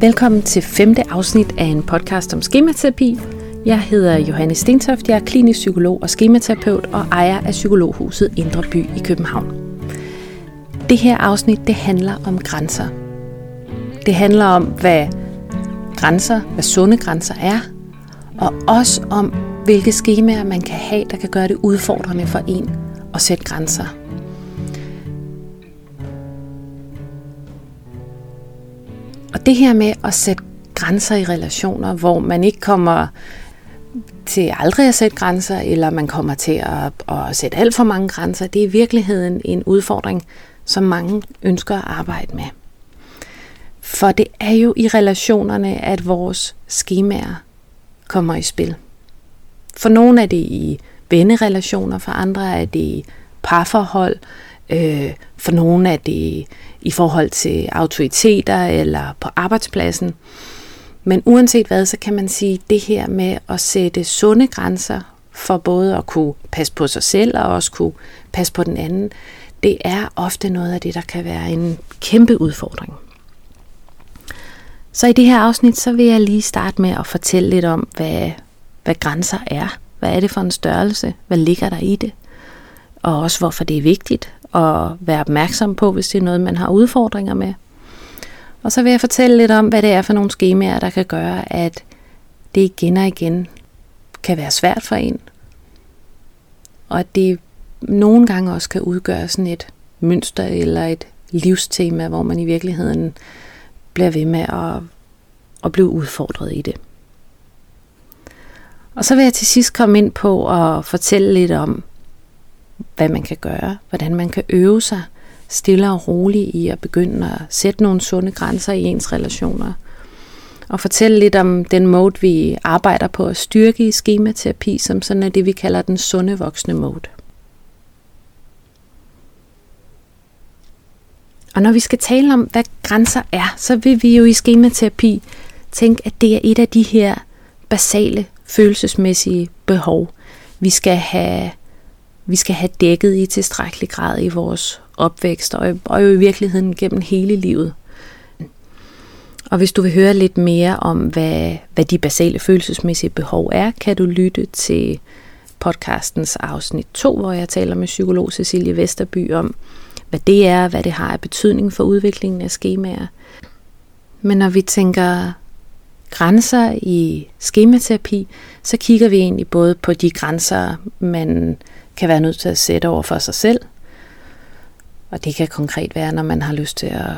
Velkommen til femte afsnit af en podcast om skematerapi. Jeg hedder Johanne Stentoft, jeg er klinisk psykolog og skematerapeut og ejer af Psykologhuset Indre By i København. Det her afsnit det handler om grænser. Det handler om, hvad grænser, hvad sunde grænser er, og også om, hvilke skemaer man kan have, der kan gøre det udfordrende for en at sætte grænser. Og det her med at sætte grænser i relationer, hvor man ikke kommer til aldrig at sætte grænser, eller man kommer til at, at sætte alt for mange grænser, det er i virkeligheden en udfordring, som mange ønsker at arbejde med. For det er jo i relationerne, at vores skemaer kommer i spil. For nogle er det i vennerelationer, for andre er det i parforhold, øh, for nogle er det i forhold til autoriteter eller på arbejdspladsen. Men uanset hvad, så kan man sige, det her med at sætte sunde grænser for både at kunne passe på sig selv og også kunne passe på den anden, det er ofte noget af det, der kan være en kæmpe udfordring. Så i det her afsnit, så vil jeg lige starte med at fortælle lidt om, hvad, hvad grænser er. Hvad er det for en størrelse? Hvad ligger der i det? Og også hvorfor det er vigtigt at være opmærksom på, hvis det er noget, man har udfordringer med. Og så vil jeg fortælle lidt om, hvad det er for nogle skemaer, der kan gøre, at det igen og igen kan være svært for en. Og at det nogle gange også kan udgøre sådan et mønster eller et livstema, hvor man i virkeligheden bliver ved med at, at blive udfordret i det. Og så vil jeg til sidst komme ind på at fortælle lidt om, hvad man kan gøre, hvordan man kan øve sig stille og roligt i at begynde at sætte nogle sunde grænser i ens relationer. Og fortælle lidt om den mode, vi arbejder på at styrke i skematerapi, som sådan er det, vi kalder den sunde voksne mode. Og når vi skal tale om, hvad grænser er, så vil vi jo i skematerapi tænke, at det er et af de her basale følelsesmæssige behov, vi skal have, vi skal have dækket i tilstrækkelig grad i vores opvækst, og, og jo i virkeligheden gennem hele livet. Og hvis du vil høre lidt mere om, hvad, hvad de basale følelsesmæssige behov er, kan du lytte til podcastens afsnit 2, hvor jeg taler med psykolog Cecilie Vesterby om, hvad det er, hvad det har af betydning for udviklingen af skemaer. Men når vi tænker grænser i skematerapi, så kigger vi egentlig både på de grænser, man kan være nødt til at sætte over for sig selv. Og det kan konkret være, når man har lyst til at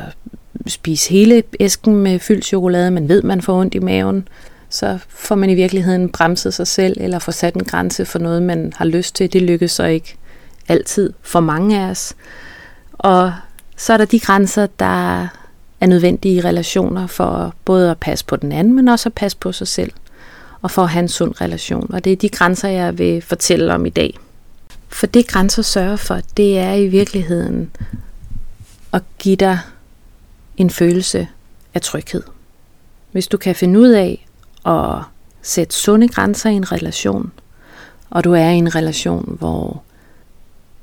spise hele æsken med fyldt chokolade, men ved, man får ondt i maven, så får man i virkeligheden bremset sig selv, eller får sat en grænse for noget, man har lyst til. Det lykkes så ikke altid for mange af os. Og så er der de grænser, der er nødvendige i relationer for både at passe på den anden, men også at passe på sig selv og for at have en sund relation. Og det er de grænser, jeg vil fortælle om i dag. For det grænser sørger for, det er i virkeligheden at give dig en følelse af tryghed. Hvis du kan finde ud af at sætte sunde grænser i en relation, og du er i en relation, hvor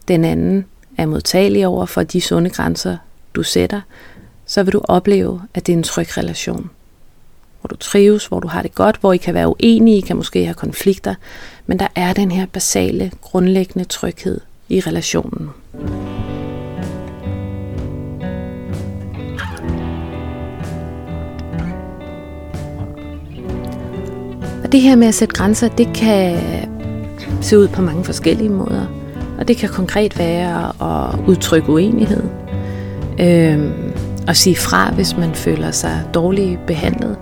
den anden er modtagelig over for de sunde grænser, du sætter, så vil du opleve, at det er en tryg relation. Hvor du trives, hvor du har det godt, hvor I kan være uenige, I kan måske have konflikter, men der er den her basale, grundlæggende tryghed i relationen. Og det her med at sætte grænser, det kan se ud på mange forskellige måder. Og det kan konkret være at udtrykke uenighed. Øh, at sige fra, hvis man føler sig dårligt behandlet.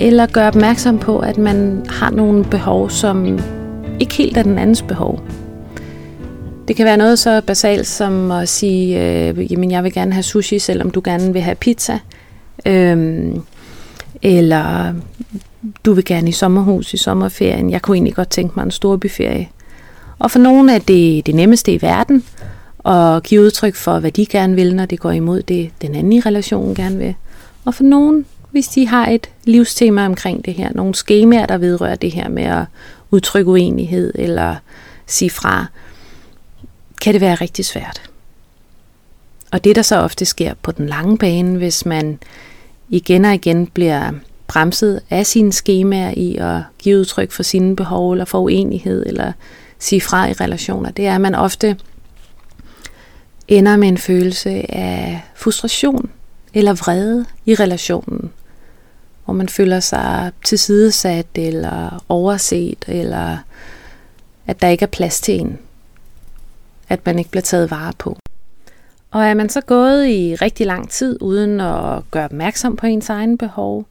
Eller gøre opmærksom på, at man har nogle behov, som ikke helt er den andens behov. Det kan være noget så basalt som at sige, øh, jamen jeg vil gerne have sushi, selvom du gerne vil have pizza. Øhm, eller du vil gerne i sommerhus i sommerferien. Jeg kunne egentlig godt tænke mig en storbyferie. Og for nogle er det det nemmeste i verden at give udtryk for, hvad de gerne vil, når det går imod det, den anden i relationen gerne vil. Og for nogen, hvis de har et livstema omkring det her, nogle skemaer, der vedrører det her med at udtrykke uenighed eller sige fra, kan det være rigtig svært. Og det, der så ofte sker på den lange bane, hvis man igen og igen bliver bremset af sine skemaer i at give udtryk for sine behov, eller for uenighed, eller sige fra i relationer, det er, at man ofte ender med en følelse af frustration eller vrede i relationen, hvor man føler sig tilsidesat eller overset, eller at der ikke er plads til en, at man ikke bliver taget vare på. Og er man så gået i rigtig lang tid uden at gøre opmærksom på ens egen behov,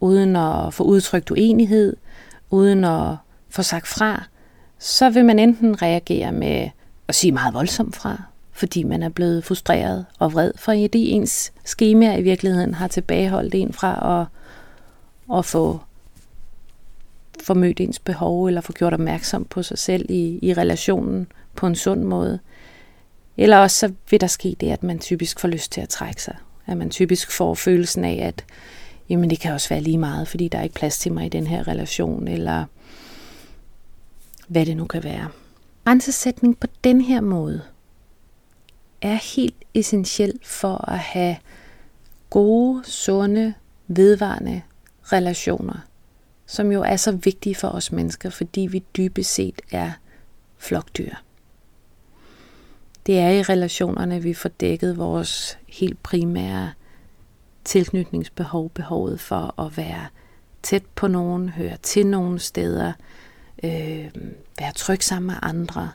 uden at få udtrykt uenighed, uden at få sagt fra, så vil man enten reagere med at sige meget voldsomt fra, fordi man er blevet frustreret og vred, fordi ens skema i virkeligheden har tilbageholdt en fra at, at få formødt ens behov, eller få gjort opmærksom på sig selv i, i relationen på en sund måde. Eller også så vil der ske det, at man typisk får lyst til at trække sig. At man typisk får følelsen af, at jamen det kan også være lige meget, fordi der er ikke plads til mig i den her relation, eller hvad det nu kan være. Grænsesætning på den her måde er helt essentiel for at have gode, sunde, vedvarende relationer, som jo er så vigtige for os mennesker, fordi vi dybest set er flokdyr. Det er i relationerne, vi får dækket vores helt primære tilknytningsbehov, behovet for at være tæt på nogen, høre til nogle steder, øh, være tryg sammen med andre.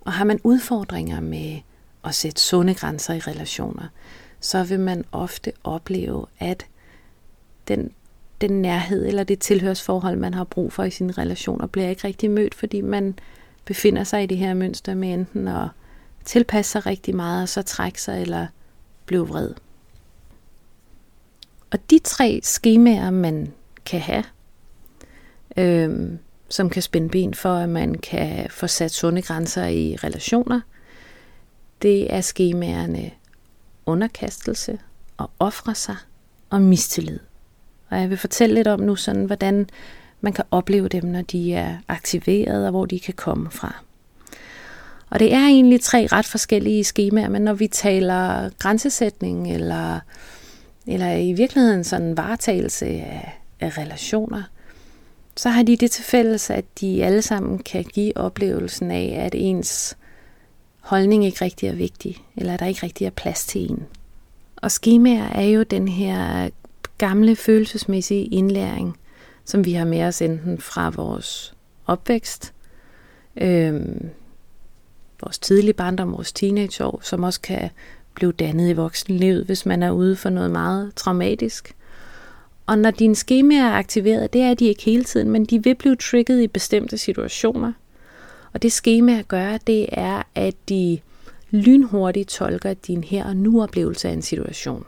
Og har man udfordringer med at sætte sunde grænser i relationer, så vil man ofte opleve, at den, den nærhed eller det tilhørsforhold, man har brug for i sine relationer, bliver ikke rigtig mødt, fordi man befinder sig i det her mønster med enten at tilpasse sig rigtig meget, og så trække sig eller blive vred. Og de tre skemaer, man kan have, øhm, som kan spænde ben for, at man kan få sat sunde grænser i relationer, det er skemaerne underkastelse og ofre sig og mistillid. Og jeg vil fortælle lidt om nu, sådan, hvordan man kan opleve dem, når de er aktiveret, og hvor de kan komme fra. Og det er egentlig tre ret forskellige skemaer, men når vi taler grænsesætning, eller, eller i virkeligheden sådan varetagelse af, af relationer, så har de det til fælles, at de alle sammen kan give oplevelsen af, at ens holdning ikke rigtig er vigtig, eller at der ikke rigtig er plads til en. Og skemaer er jo den her gamle følelsesmæssige indlæring, som vi har med os enten fra vores opvækst, øh, vores tidlige barndom, vores teenageår, som også kan blive dannet i voksenlivet, hvis man er ude for noget meget traumatisk. Og når dine skemaer er aktiveret, det er de ikke hele tiden, men de vil blive trigget i bestemte situationer. Og det skema gør, det er, at de lynhurtigt tolker din her og nu oplevelse af en situation.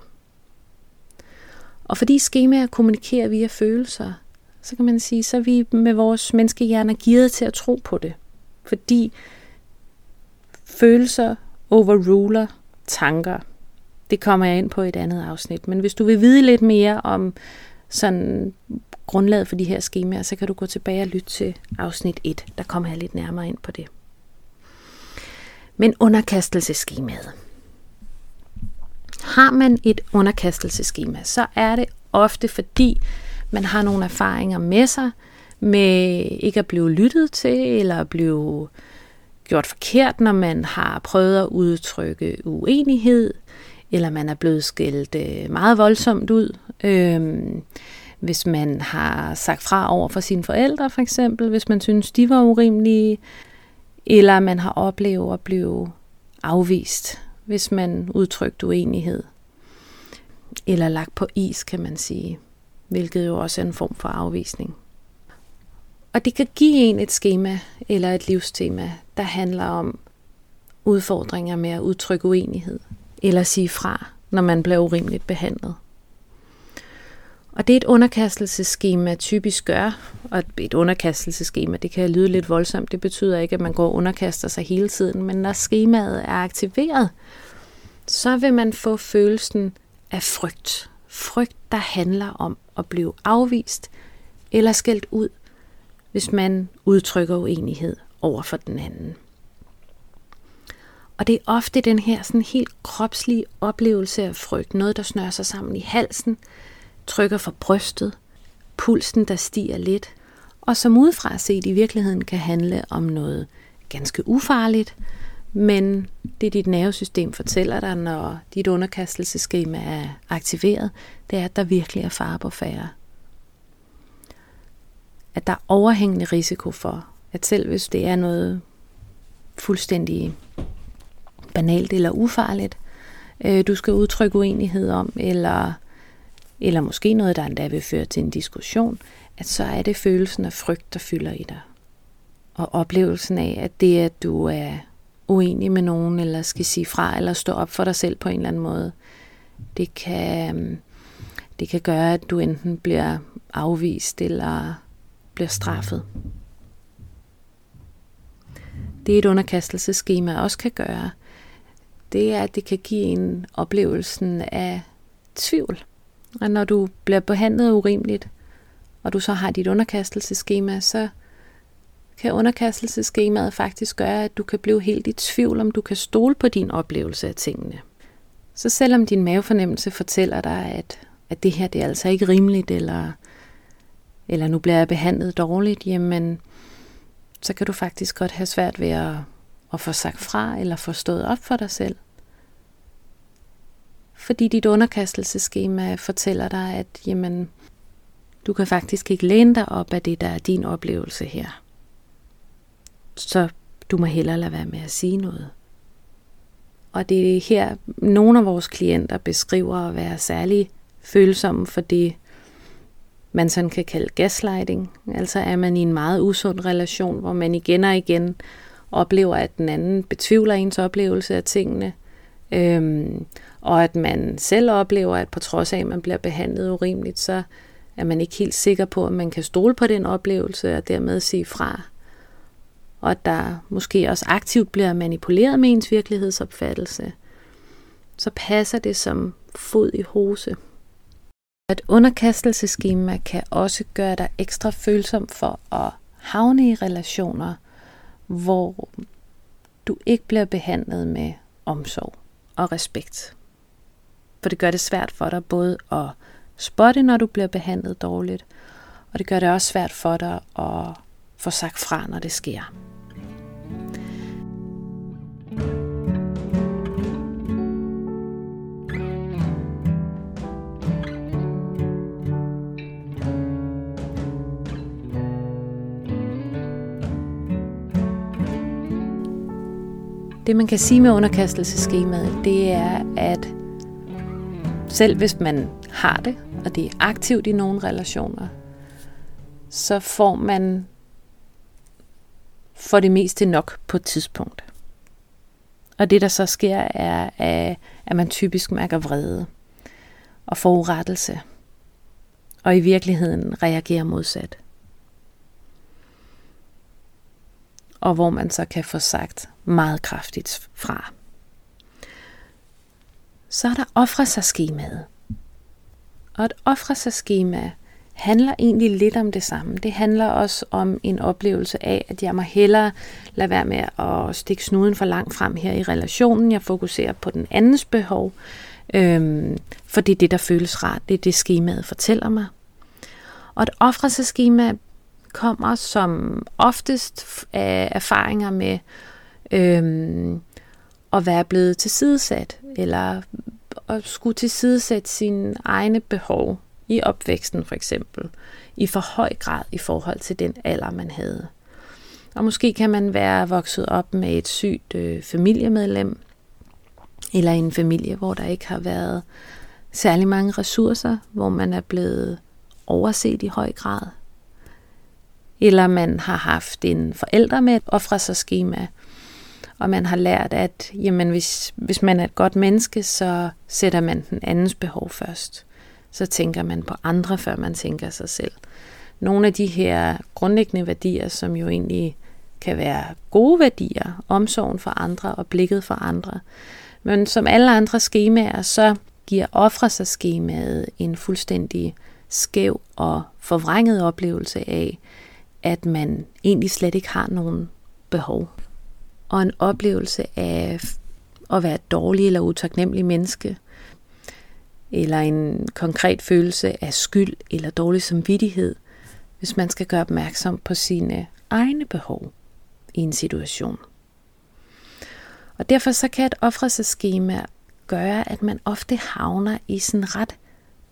Og fordi skemaer kommunikerer via følelser, så kan man sige, så er vi med vores menneskehjerner gearet til at tro på det. Fordi følelser overruler tanker. Det kommer jeg ind på i et andet afsnit. Men hvis du vil vide lidt mere om sådan grundlaget for de her skemaer, så kan du gå tilbage og lytte til afsnit 1. Der kommer jeg lidt nærmere ind på det. Men underkastelseskemaet. Har man et underkastelseskema, så er det ofte fordi, man har nogle erfaringer med sig, med ikke at blive lyttet til, eller at blive gjort forkert, når man har prøvet at udtrykke uenighed, eller man er blevet skældt øh, meget voldsomt ud. Øhm, hvis man har sagt fra over for sine forældre, for eksempel, hvis man synes, de var urimelige, eller man har oplevet at blive afvist, hvis man udtrykt uenighed, eller lagt på is, kan man sige, hvilket jo også er en form for afvisning. Og det kan give en et schema eller et livstema, der handler om udfordringer med at udtrykke uenighed eller sige fra, når man bliver urimeligt behandlet. Og det er et underkastelseskema typisk gør, og et underkastelseskema, det kan lyde lidt voldsomt, det betyder ikke, at man går og underkaster sig hele tiden, men når skemaet er aktiveret, så vil man få følelsen af frygt. Frygt, der handler om at blive afvist eller skældt ud hvis man udtrykker uenighed over for den anden. Og det er ofte den her sådan helt kropslige oplevelse af frygt. Noget, der snører sig sammen i halsen, trykker for brystet, pulsen, der stiger lidt, og som udefra set i virkeligheden kan handle om noget ganske ufarligt, men det dit nervesystem fortæller dig, når dit underkastelseskema er aktiveret, det er, at der virkelig er fare på færre. At der er overhængende risiko for, at selv hvis det er noget fuldstændig banalt eller ufarligt, øh, du skal udtrykke uenighed om, eller, eller måske noget, der endda vil føre til en diskussion, at så er det følelsen af frygt, der fylder i dig. Og oplevelsen af, at det, at du er uenig med nogen, eller skal sige fra, eller stå op for dig selv på en eller anden måde, det kan, det kan gøre, at du enten bliver afvist, eller bliver straffet. Det et underkastelseskema også kan gøre, det er, at det kan give en oplevelsen af tvivl. Og når du bliver behandlet urimeligt, og du så har dit underkastelseskema, så kan underkastelseskemaet faktisk gøre, at du kan blive helt i tvivl, om du kan stole på din oplevelse af tingene. Så selvom din mavefornemmelse fortæller dig, at, at det her det er altså ikke rimeligt, eller, eller nu bliver jeg behandlet dårligt, jamen, så kan du faktisk godt have svært ved at, at få sagt fra, eller få stået op for dig selv. Fordi dit underkastelseskema fortæller dig, at jamen, du kan faktisk ikke læne dig op af det, der er din oplevelse her. Så du må hellere lade være med at sige noget. Og det er her, nogle af vores klienter beskriver at være særlig følsomme for det, man sådan kan kalde gaslighting. Altså er man i en meget usund relation, hvor man igen og igen oplever, at den anden betvivler ens oplevelse af tingene, øhm, og at man selv oplever, at på trods af, at man bliver behandlet urimeligt, så er man ikke helt sikker på, at man kan stole på den oplevelse og dermed sige fra. Og at der måske også aktivt bliver manipuleret med ens virkelighedsopfattelse, så passer det som fod i hose. Et underkastelseskema kan også gøre dig ekstra følsom for at havne i relationer, hvor du ikke bliver behandlet med omsorg og respekt. For det gør det svært for dig både at spotte, når du bliver behandlet dårligt, og det gør det også svært for dig at få sagt fra, når det sker. Det man kan sige med underkastelseskemaet, det er, at selv hvis man har det, og det er aktivt i nogle relationer, så får man for det meste nok på et tidspunkt. Og det, der så sker, er, at man typisk mærker vrede og forurettelse, og i virkeligheden reagerer modsat. Og hvor man så kan få sagt meget kraftigt fra. Så er der ofre sig skemaet. Og et ofre sig schema handler egentlig lidt om det samme. Det handler også om en oplevelse af, at jeg må hellere lade være med at stikke snuden for langt frem her i relationen. Jeg fokuserer på den andens behov, øhm, for det er det, der føles rart. Det er det, skemaet fortæller mig. Og et ofrelseskema kommer som oftest af erfaringer med øhm, at være blevet tilsidesat, eller at skulle tilsidesætte sine egne behov i opvæksten for eksempel, i for høj grad i forhold til den alder, man havde. Og måske kan man være vokset op med et sygt øh, familiemedlem, eller en familie, hvor der ikke har været særlig mange ressourcer, hvor man er blevet overset i høj grad. Eller man har haft en forælder med et offresserskema, og man har lært, at jamen, hvis, hvis man er et godt menneske, så sætter man den andens behov først. Så tænker man på andre, før man tænker sig selv. Nogle af de her grundlæggende værdier, som jo egentlig kan være gode værdier, omsorgen for andre og blikket for andre. Men som alle andre skemaer, så giver ofre sig skemaet en fuldstændig skæv og forvrænget oplevelse af, at man egentlig slet ikke har nogen behov og en oplevelse af at være et dårligt eller utaknemmelig menneske, eller en konkret følelse af skyld eller dårlig samvittighed, hvis man skal gøre opmærksom på sine egne behov i en situation. Og derfor så kan et offrelseskema gøre, at man ofte havner i sådan ret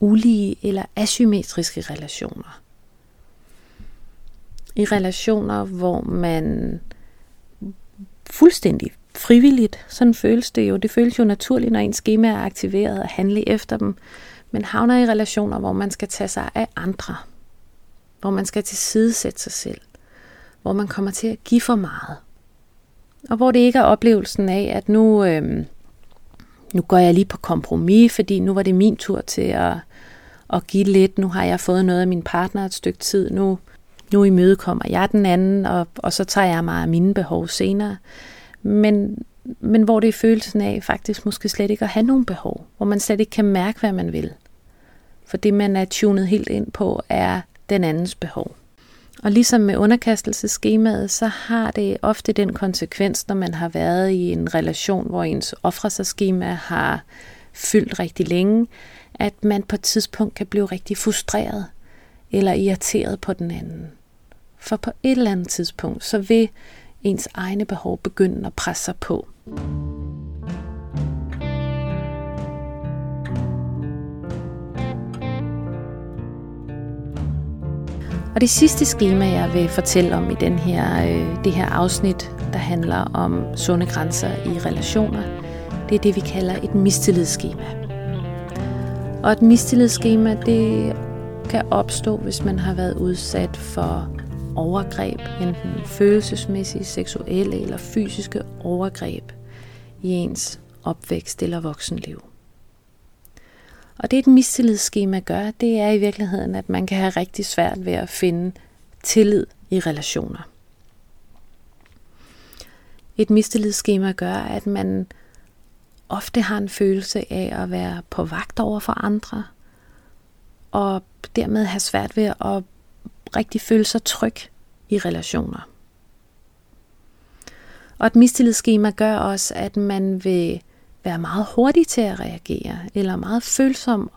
ulige eller asymmetriske relationer. I relationer, hvor man fuldstændig frivilligt, sådan føles det jo. Det føles jo naturligt, når ens schema er aktiveret og handle efter dem. Men havner i relationer, hvor man skal tage sig af andre. Hvor man skal tilsidesætte sig selv. Hvor man kommer til at give for meget. Og hvor det ikke er oplevelsen af, at nu, øh, nu går jeg lige på kompromis, fordi nu var det min tur til at, at give lidt. Nu har jeg fået noget af min partner et stykke tid. Nu, nu imødekommer jeg den anden, og, og så tager jeg mig af mine behov senere men, men hvor det er følelsen af faktisk måske slet ikke at have nogen behov, hvor man slet ikke kan mærke, hvad man vil. For det, man er tunet helt ind på, er den andens behov. Og ligesom med underkastelseskemaet, så har det ofte den konsekvens, når man har været i en relation, hvor ens offrelseskema har fyldt rigtig længe, at man på et tidspunkt kan blive rigtig frustreret eller irriteret på den anden. For på et eller andet tidspunkt, så vil ens egne behov begynde at presse sig på. Og det sidste schema, jeg vil fortælle om i den her, øh, det her afsnit, der handler om sunde grænser i relationer, det er det, vi kalder et mistillidsschema. Og et mistillidsschema, det kan opstå, hvis man har været udsat for overgreb, enten følelsesmæssige, seksuelle eller fysiske overgreb i ens opvækst eller voksenliv. Og det et mistillidsskema gør, det er i virkeligheden, at man kan have rigtig svært ved at finde tillid i relationer. Et mistillidsskema gør, at man ofte har en følelse af at være på vagt over for andre, og dermed have svært ved at rigtig føle sig tryg i relationer. Og et mistillidsskema gør også, at man vil være meget hurtig til at reagere, eller meget følsom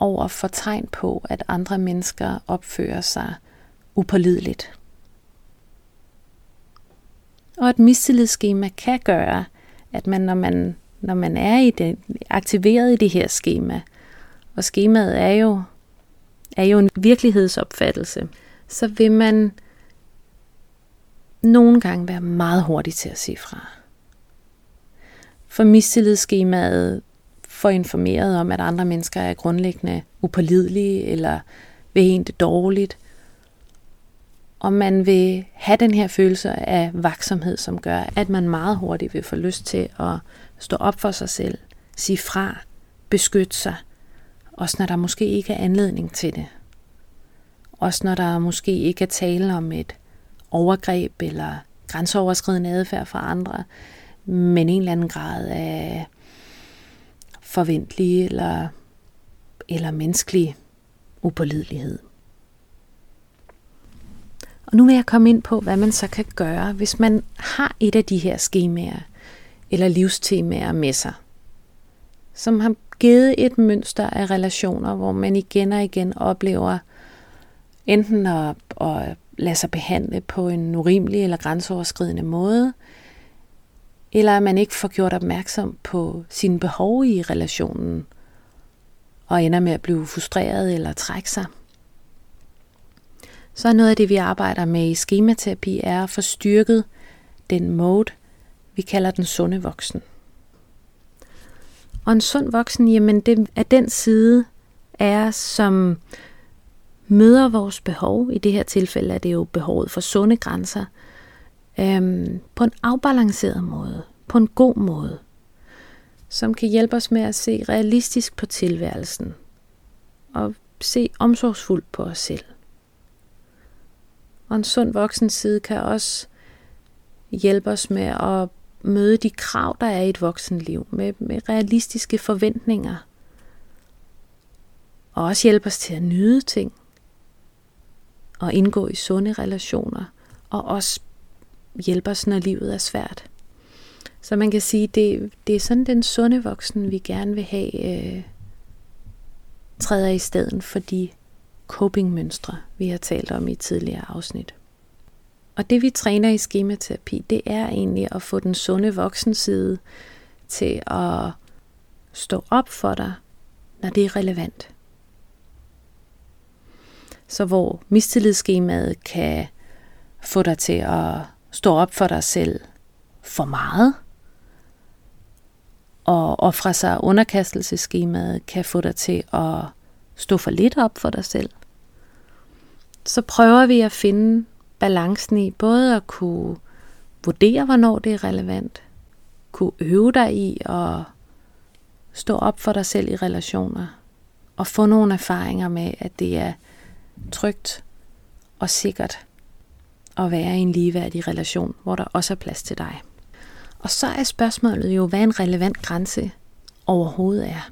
over for tegn på, at andre mennesker opfører sig upålideligt. Og et mistillidsskema kan gøre, at man, når man, når man er i det, aktiveret i det her skema, og skemaet er jo er jo en virkelighedsopfattelse, så vil man nogle gange være meget hurtig til at sige fra. For mistillidsskemaet får informeret om, at andre mennesker er grundlæggende upålidelige eller vil en det dårligt. Og man vil have den her følelse af vaksomhed, som gør, at man meget hurtigt vil få lyst til at stå op for sig selv, sige fra, beskytte sig – også når der måske ikke er anledning til det. Også når der måske ikke er tale om et overgreb eller grænseoverskridende adfærd fra andre, men en eller anden grad af forventelig eller, eller menneskelig upålidelighed. Og nu vil jeg komme ind på, hvad man så kan gøre, hvis man har et af de her skemaer eller livstemaer med sig, som har givet et mønster af relationer, hvor man igen og igen oplever enten at, at lade sig behandle på en urimelig eller grænseoverskridende måde, eller at man ikke får gjort opmærksom på sine behov i relationen, og ender med at blive frustreret eller trække sig. Så er noget af det, vi arbejder med i skematerapi, er at få styrket den mode, vi kalder den sunde voksen. Og en sund voksen, jamen det er den side er, som møder vores behov. I det her tilfælde er det jo behovet for sunde grænser. Øhm, på en afbalanceret måde. På en god måde. Som kan hjælpe os med at se realistisk på tilværelsen. Og se omsorgsfuldt på os selv. Og en sund voksen side kan også hjælpe os med at møde de krav, der er i et voksenliv, med, med realistiske forventninger. Og også hjælpe os til at nyde ting, og indgå i sunde relationer, og også hjælpe os, når livet er svært. Så man kan sige, det, det er sådan den sunde voksen, vi gerne vil have, øh, træder i stedet for de coping-mønstre, vi har talt om i tidligere afsnit. Og det vi træner i skematerapi, det er egentlig at få den sunde voksenside til at stå op for dig, når det er relevant. Så hvor mistillidsskemaet kan få dig til at stå op for dig selv for meget, og ofre sig underkastelseskemaet kan få dig til at stå for lidt op for dig selv, så prøver vi at finde balancen i både at kunne vurdere, hvornår det er relevant, kunne øve dig i at stå op for dig selv i relationer, og få nogle erfaringer med, at det er trygt og sikkert at være i en ligeværdig relation, hvor der også er plads til dig. Og så er spørgsmålet jo, hvad en relevant grænse overhovedet er.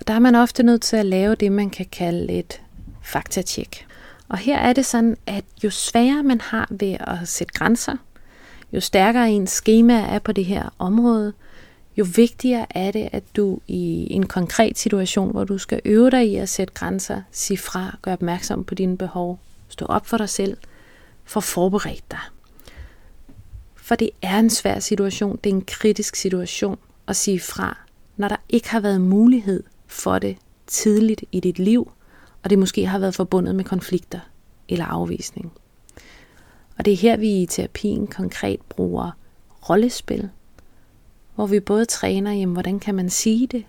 Og der er man ofte nødt til at lave det, man kan kalde et faktatjek. Og her er det sådan, at jo sværere man har ved at sætte grænser, jo stærkere ens schema er på det her område, jo vigtigere er det, at du i en konkret situation, hvor du skal øve dig i at sætte grænser, sige fra, gøre opmærksom på dine behov, stå op for dig selv, for forberedt dig. For det er en svær situation, det er en kritisk situation at sige fra, når der ikke har været mulighed for det tidligt i dit liv, og det måske har været forbundet med konflikter eller afvisning. Og det er her, vi i terapien konkret bruger rollespil, hvor vi både træner, jamen, hvordan kan man sige det,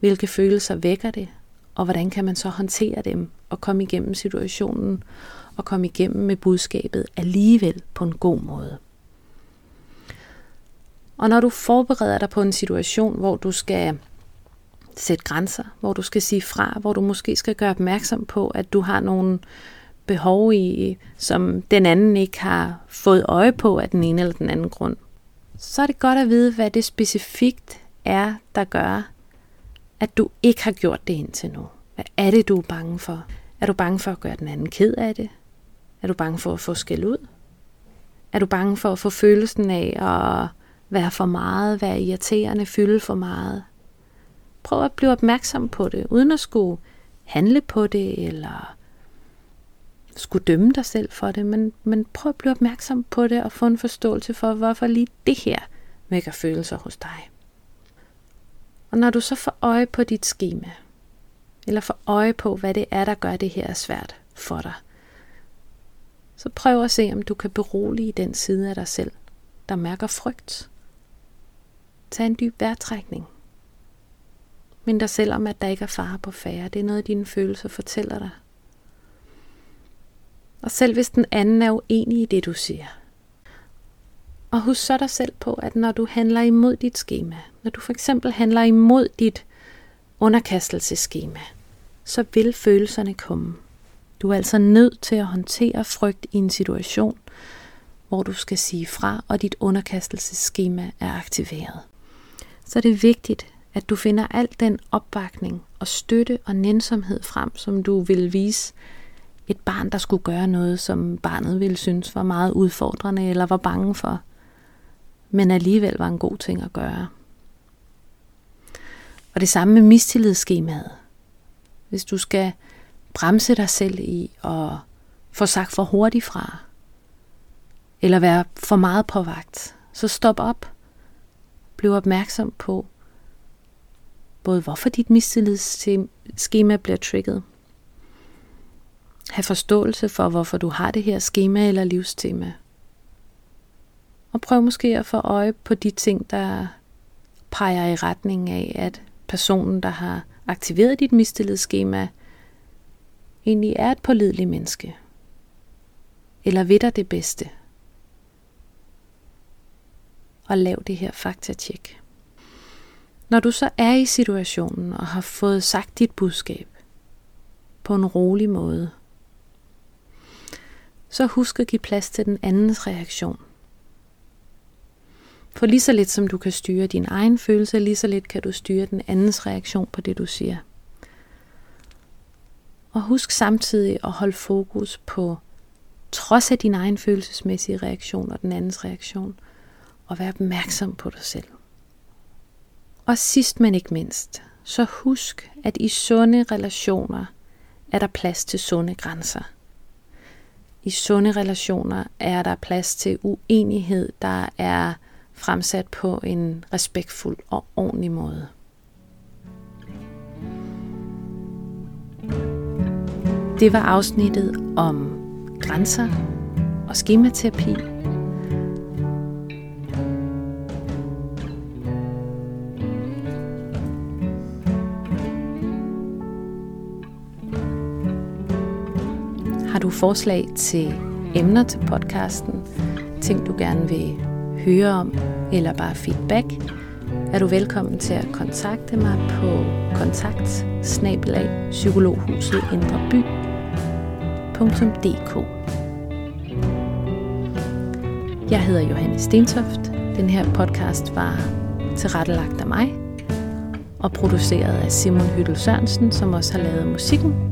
hvilke følelser vækker det, og hvordan kan man så håndtere dem og komme igennem situationen og komme igennem med budskabet alligevel på en god måde. Og når du forbereder dig på en situation, hvor du skal sætte grænser, hvor du skal sige fra, hvor du måske skal gøre opmærksom på, at du har nogle behov i, som den anden ikke har fået øje på af den ene eller den anden grund, så er det godt at vide, hvad det specifikt er, der gør, at du ikke har gjort det indtil nu. Hvad er det, du er bange for? Er du bange for at gøre den anden ked af det? Er du bange for at få skæld ud? Er du bange for at få følelsen af at være for meget, være irriterende, fylde for meget? Prøv at blive opmærksom på det, uden at skulle handle på det, eller skulle dømme dig selv for det, men, men prøv at blive opmærksom på det og få en forståelse for, hvorfor lige det her vækker følelser hos dig. Og når du så får øje på dit schema, eller får øje på, hvad det er, der gør det her svært for dig, så prøv at se, om du kan berolige den side af dig selv, der mærker frygt. Tag en dyb vejrtrækning. Mind dig selv om, at der ikke er fare på færre. Det er noget, dine følelser fortæller dig. Og selv hvis den anden er uenig i det, du siger. Og husk så dig selv på, at når du handler imod dit schema, når du for eksempel handler imod dit underkastelseskema, så vil følelserne komme. Du er altså nødt til at håndtere frygt i en situation, hvor du skal sige fra, og dit underkastelseskema er aktiveret. Så det er vigtigt, at du finder al den opbakning og støtte og nænsomhed frem, som du vil vise et barn, der skulle gøre noget, som barnet ville synes var meget udfordrende eller var bange for, men alligevel var en god ting at gøre. Og det samme med mistillidsskemaet. Hvis du skal bremse dig selv i og få sagt for hurtigt fra, eller være for meget på vagt, så stop op. Bliv opmærksom på, både hvorfor dit mistillidsskema bliver trigget, Ha' forståelse for, hvorfor du har det her schema eller livstema. Og prøv måske at få øje på de ting, der peger i retning af, at personen, der har aktiveret dit mistillidsskema, egentlig er et pålideligt menneske. Eller ved dig det bedste. Og lav det her faktatjek. Når du så er i situationen og har fået sagt dit budskab på en rolig måde, så husk at give plads til den andens reaktion. For lige så lidt som du kan styre din egen følelse, lige så lidt kan du styre den andens reaktion på det, du siger. Og husk samtidig at holde fokus på, trods af din egen følelsesmæssige reaktion og den andens reaktion, og vær opmærksom på dig selv. Og sidst men ikke mindst, så husk, at i sunde relationer er der plads til sunde grænser. I sunde relationer er der plads til uenighed, der er fremsat på en respektfuld og ordentlig måde. Det var afsnittet om grænser og skematerapi. Har du forslag til emner til podcasten, ting du gerne vil høre om, eller bare feedback, er du velkommen til at kontakte mig på kontakt psykologhuset Jeg hedder Johanne Stentoft. Den her podcast var tilrettelagt af mig og produceret af Simon Hyttel Sørensen, som også har lavet musikken.